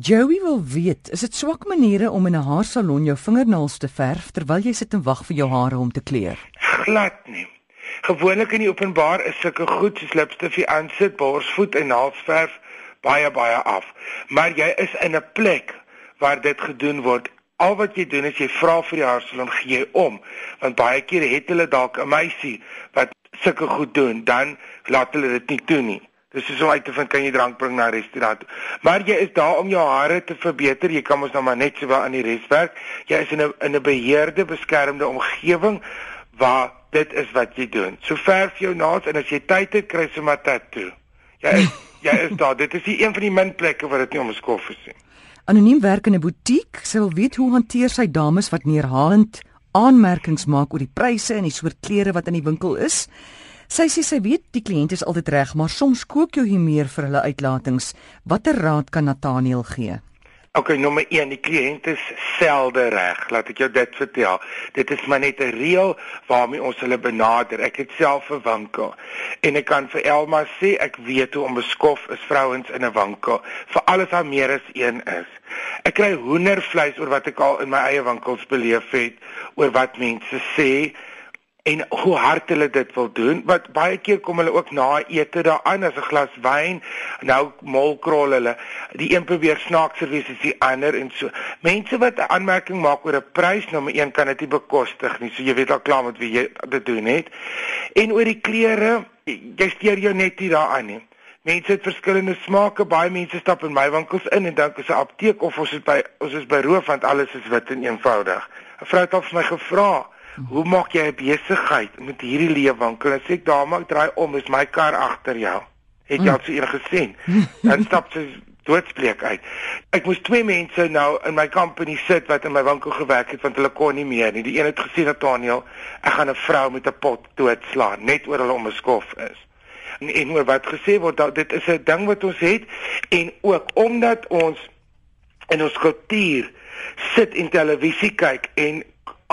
Joey wil weet, is dit swak maniere om in 'n haarsalon jou vingernaels te verf terwyl jy sit en wag vir jou hare om te kleur? Glad nie. Gewoonlik in die openbaar is sulke goed soos lipstifie aansit, borsvoet en naalsverf baie baie af. Maar jy is in 'n plek waar dit gedoen word. Al wat jy doen is jy vra vir die haarsalon gee jy om, want baie keer het hulle dalk 'n meisie wat sulke goed doen, dan laat hulle dit nie toe nie. Dis is om uit te vind kan jy drank bring na 'n restaurant. Maar jy is daar om jou hare te verbeter. Jy kan mos nou maar net sowel aan die res werk. Jy is in 'n in 'n beheerde, beskermde omgewing waar dit is wat jy doen. So verf jou naels en as jy tyd het, kry jy maar tattoo. Jy is jy is daar. Dit is die een van die min plekke waar dit nie om skof is nie. Anoniem werk in 'n butiek, sal weet hoe hanteer sy dames wat neerhalend aanmerkings maak oor die pryse en die soort klere wat in die winkel is. Sy sê sy weet die kliënt is altyd reg, maar soms kook jou hier meer vir hulle uitlatings. Watter raad kan Nathaniel gee? OK, nommer 1, die kliënt is selde reg. Laat ek jou dit vertel. Dit is maar net 'n reël waarmee ons hulle benader. Ek het self 'n winkel en ek kan vir Elma sê ek weet hoe om beskof is vrouens in 'n winkel, vir alles wat meer as een is. Ek kry hoendervleis oor wat ek al in my eie winkels beleef het, oor wat mense sê en hoe hard hulle dit wil doen wat baie keer kom hulle ook na ete daaraan as 'n glas wyn. Nou molkrol hulle. Die een probeer snaakser wees as die ander en so. Mense wat 'n aanmerking maak oor 'n prys nommer 1 kan dit nie bekostig nie. So jy weet al klaar met wie jy dit doen het. En oor die klere jy steur jou net nie daaraan nie. Mense het verskillende smake. Baie mense stap in my winkels in en dink is 'n apteek of ons is by ons is by roof want alles is wit en eenvoudig. 'n vrou het al vir my gevra Hoe maak jy besigheid met hierdie leefwinkel? En sê ek dame, ek draai om, is my kar agter jou. Het jy al so een gesien? Dan stap sy doodsbleek uit. Ek moes twee mense nou in my company sit wat in my winkel gewerk het want hulle kon nie meer nie. Die een het gesê Nathaniel, ek gaan 'n vrou met 'n pot doodslaan net oor hulle om 'n skof is. En, en oor wat gesê word, dat dit is 'n ding wat ons het en ook omdat ons in ons kultuur sit en televisie kyk en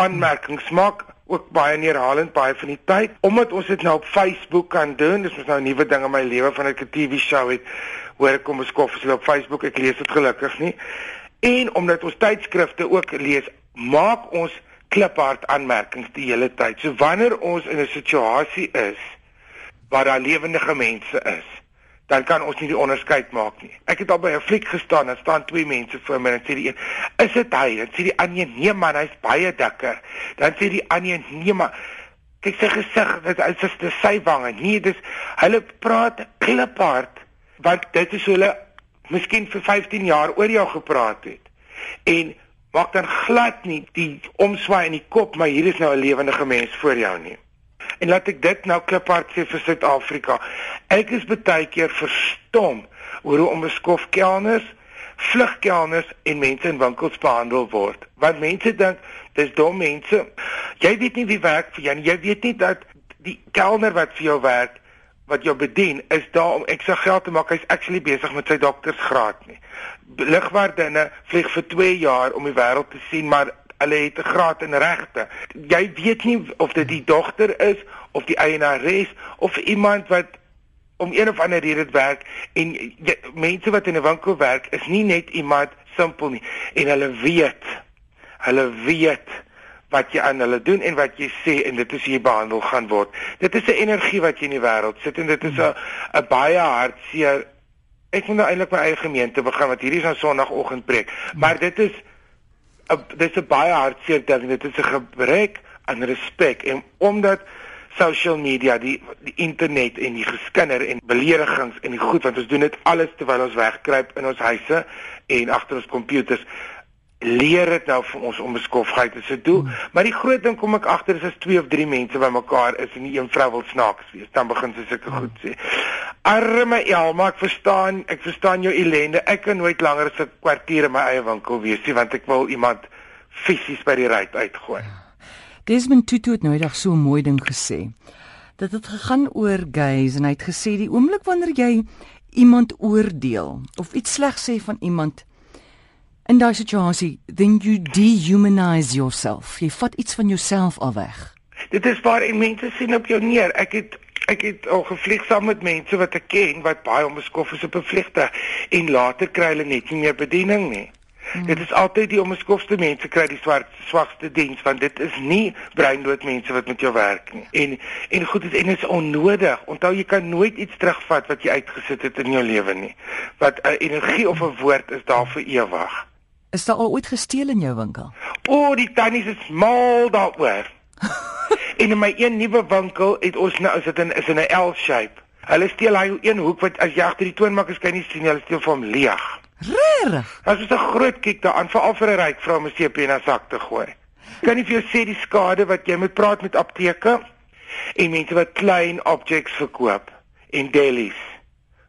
aanmerkings maak ook baie neerhalend baie van die tyd. Omdat ons dit nou op Facebook kan doen dis mos nou 'n nuwe ding in my lewe van ek 'n TV show het hoor kom beskof as jy op Facebook ek lees dit gelukkig nie. En omdat ons tydskrifte ook lees maak ons kliphard aanmerkings die hele tyd. So wanneer ons in 'n situasie is waar daar lewendige mense is dan kan ons nie die onderskeid maak nie. Ek het al by 'n fliek gestaan en staan twee mense voor my en sê die een, "Is dit hy?" En sê die ander, "Nee man, hy's baie dikker." Dan sê die ander, "Nee man, kyk sy gesig, dit is dis sy wange." Nee, dis hulle praat kliphard want dit is hulle miskien vir 15 jaar oor jou gepraat het. En maak dan glad nie die omswaai in die kop, maar hier is nou 'n lewendige mens voor jou nie. En laat ek dit nou kliphard sê vir Suid-Afrika. Ek is baie keer verstom oor hoe onbeskof kelners, vlugkelners en mense in winkels behandel word. Want mense dink dis dom mense. Jy weet nie wie werk vir jou nie. Jy weet nie dat die kelner wat vir jou werk wat jou bedien is daar om ekstra geld te maak. Hy's actually besig met sy doktorsgraad nie. Ligwaardinne vlieg vir 2 jaar om die wêreld te sien, maar hulle het 'n graad in regte. Jy weet nie of dit die dogter is of die eienares of iemand wat om een of ander rede werk en jy, mense wat in 'n winkel werk is nie net iemand simpel nie en hulle weet hulle weet wat jy aan hulle doen en wat jy sê en dit is hoe jy behandel gaan word. Dit is 'n energie wat jy in die wêreld sit en dit is 'n 'n baie hartseer ek moet nou eintlik my eie gemeente begin want hierdie is nou sonoggend preek. Maar dit is dis 'n baie hartseer ding. Dit is 'n gebrek aan respek en omdat social media, die die internet en die geskinder en beledigings en die goed want ons doen dit alles terwyl ons wegkruip in ons huise en agter ons komputers leer dit nou vir ons om beskofheid te doen. Hmm. Maar die groot ding kom ek agter is as twee of drie mense bymekaar is en die een vrou wil snaaks wees, dan begin sy sulke goed sê. Arme Elma, ek verstaan, ek verstaan jou ellende. Ek kan nooit langer as 'n kwartier in my eie winkel wees nie want ek wil iemand fisies by die ruit uitgooi. Ja. Desmond Tutu het nou eendag so 'n mooi ding gesê. Dat dit gegaan oor gays en hy het gesê die oomblik wanneer jy iemand oordeel of iets sleg sê van iemand in daai situasie, then you dehumanize yourself. Jy vat iets van jouself af weg. Dit is waar mense sien op jou neer. Ek het Ek het al gevlieg saam met mense wat ek ken wat baie onbeskof is op 'n vliegtuig en later kry hulle net nie meer bediening nie. Hmm. Dit is altyd die onbeskofte mense kry die swart swakste diens want dit is nie breindood mense wat met jou werk nie. En en goed is en dit is onnodig. Onthou jy kan nooit iets terugvat wat jy uitgesit het in jou lewe nie. Wat 'n uh, energie of 'n woord is daar vir ewig. Is daar al ooit gesteel in jou winkel? O, oh, die tannies is mal daaroor. en in my een nuwe winkel het ons nou is dit in is in 'n L-shape. Hulle steel hy een hoek wat as jy agter die toonmakers kan nie sien, hulle steel vir hom leeg. Regtig? Dit is 'n groot kiek daaraan veral vir 'n ryk vrou om 'n CP in haar sak te gooi. Kan nie vir jou sê die skade wat jy moet praat met apteke en mense wat klein objects verkoop en delis.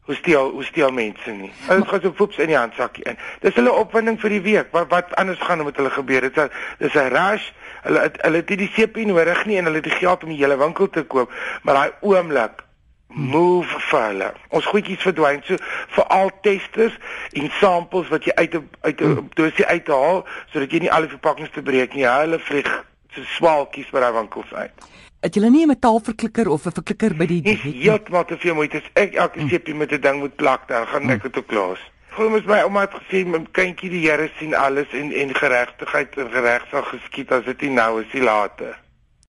Hoe steel hoe steel mense nie. Hulle gaan so voeps in die handsakkie in. Dis hulle opwinding vir die week. Wat wat anders gaan met hulle gebeur? Dit is 'n rush. Hulle hulle het nie die sepie nodig nie en hulle het die geld om die hele winkel te koop, maar daai oomblik move vir hulle. Ons goedjies verdwyn so vir al testers en samples wat jy uit uit 'n hmm. dosie uithaal sodat jy nie al die verpakkings te breek nie. Hulle vlieg so swaalkies by daai winkels uit het julle nie 'n metaalverklikker of 'n verklikker by die heeltemal te veel moeite. Ek elke mm. sepie met 'n ding moet plak, dan gaan ek dit ook klaar. Hoe moet my ouma het gesê, my kindjie die Here sien alles en en geregtigheid en reg sal geskied as dit nie nou is, nie later.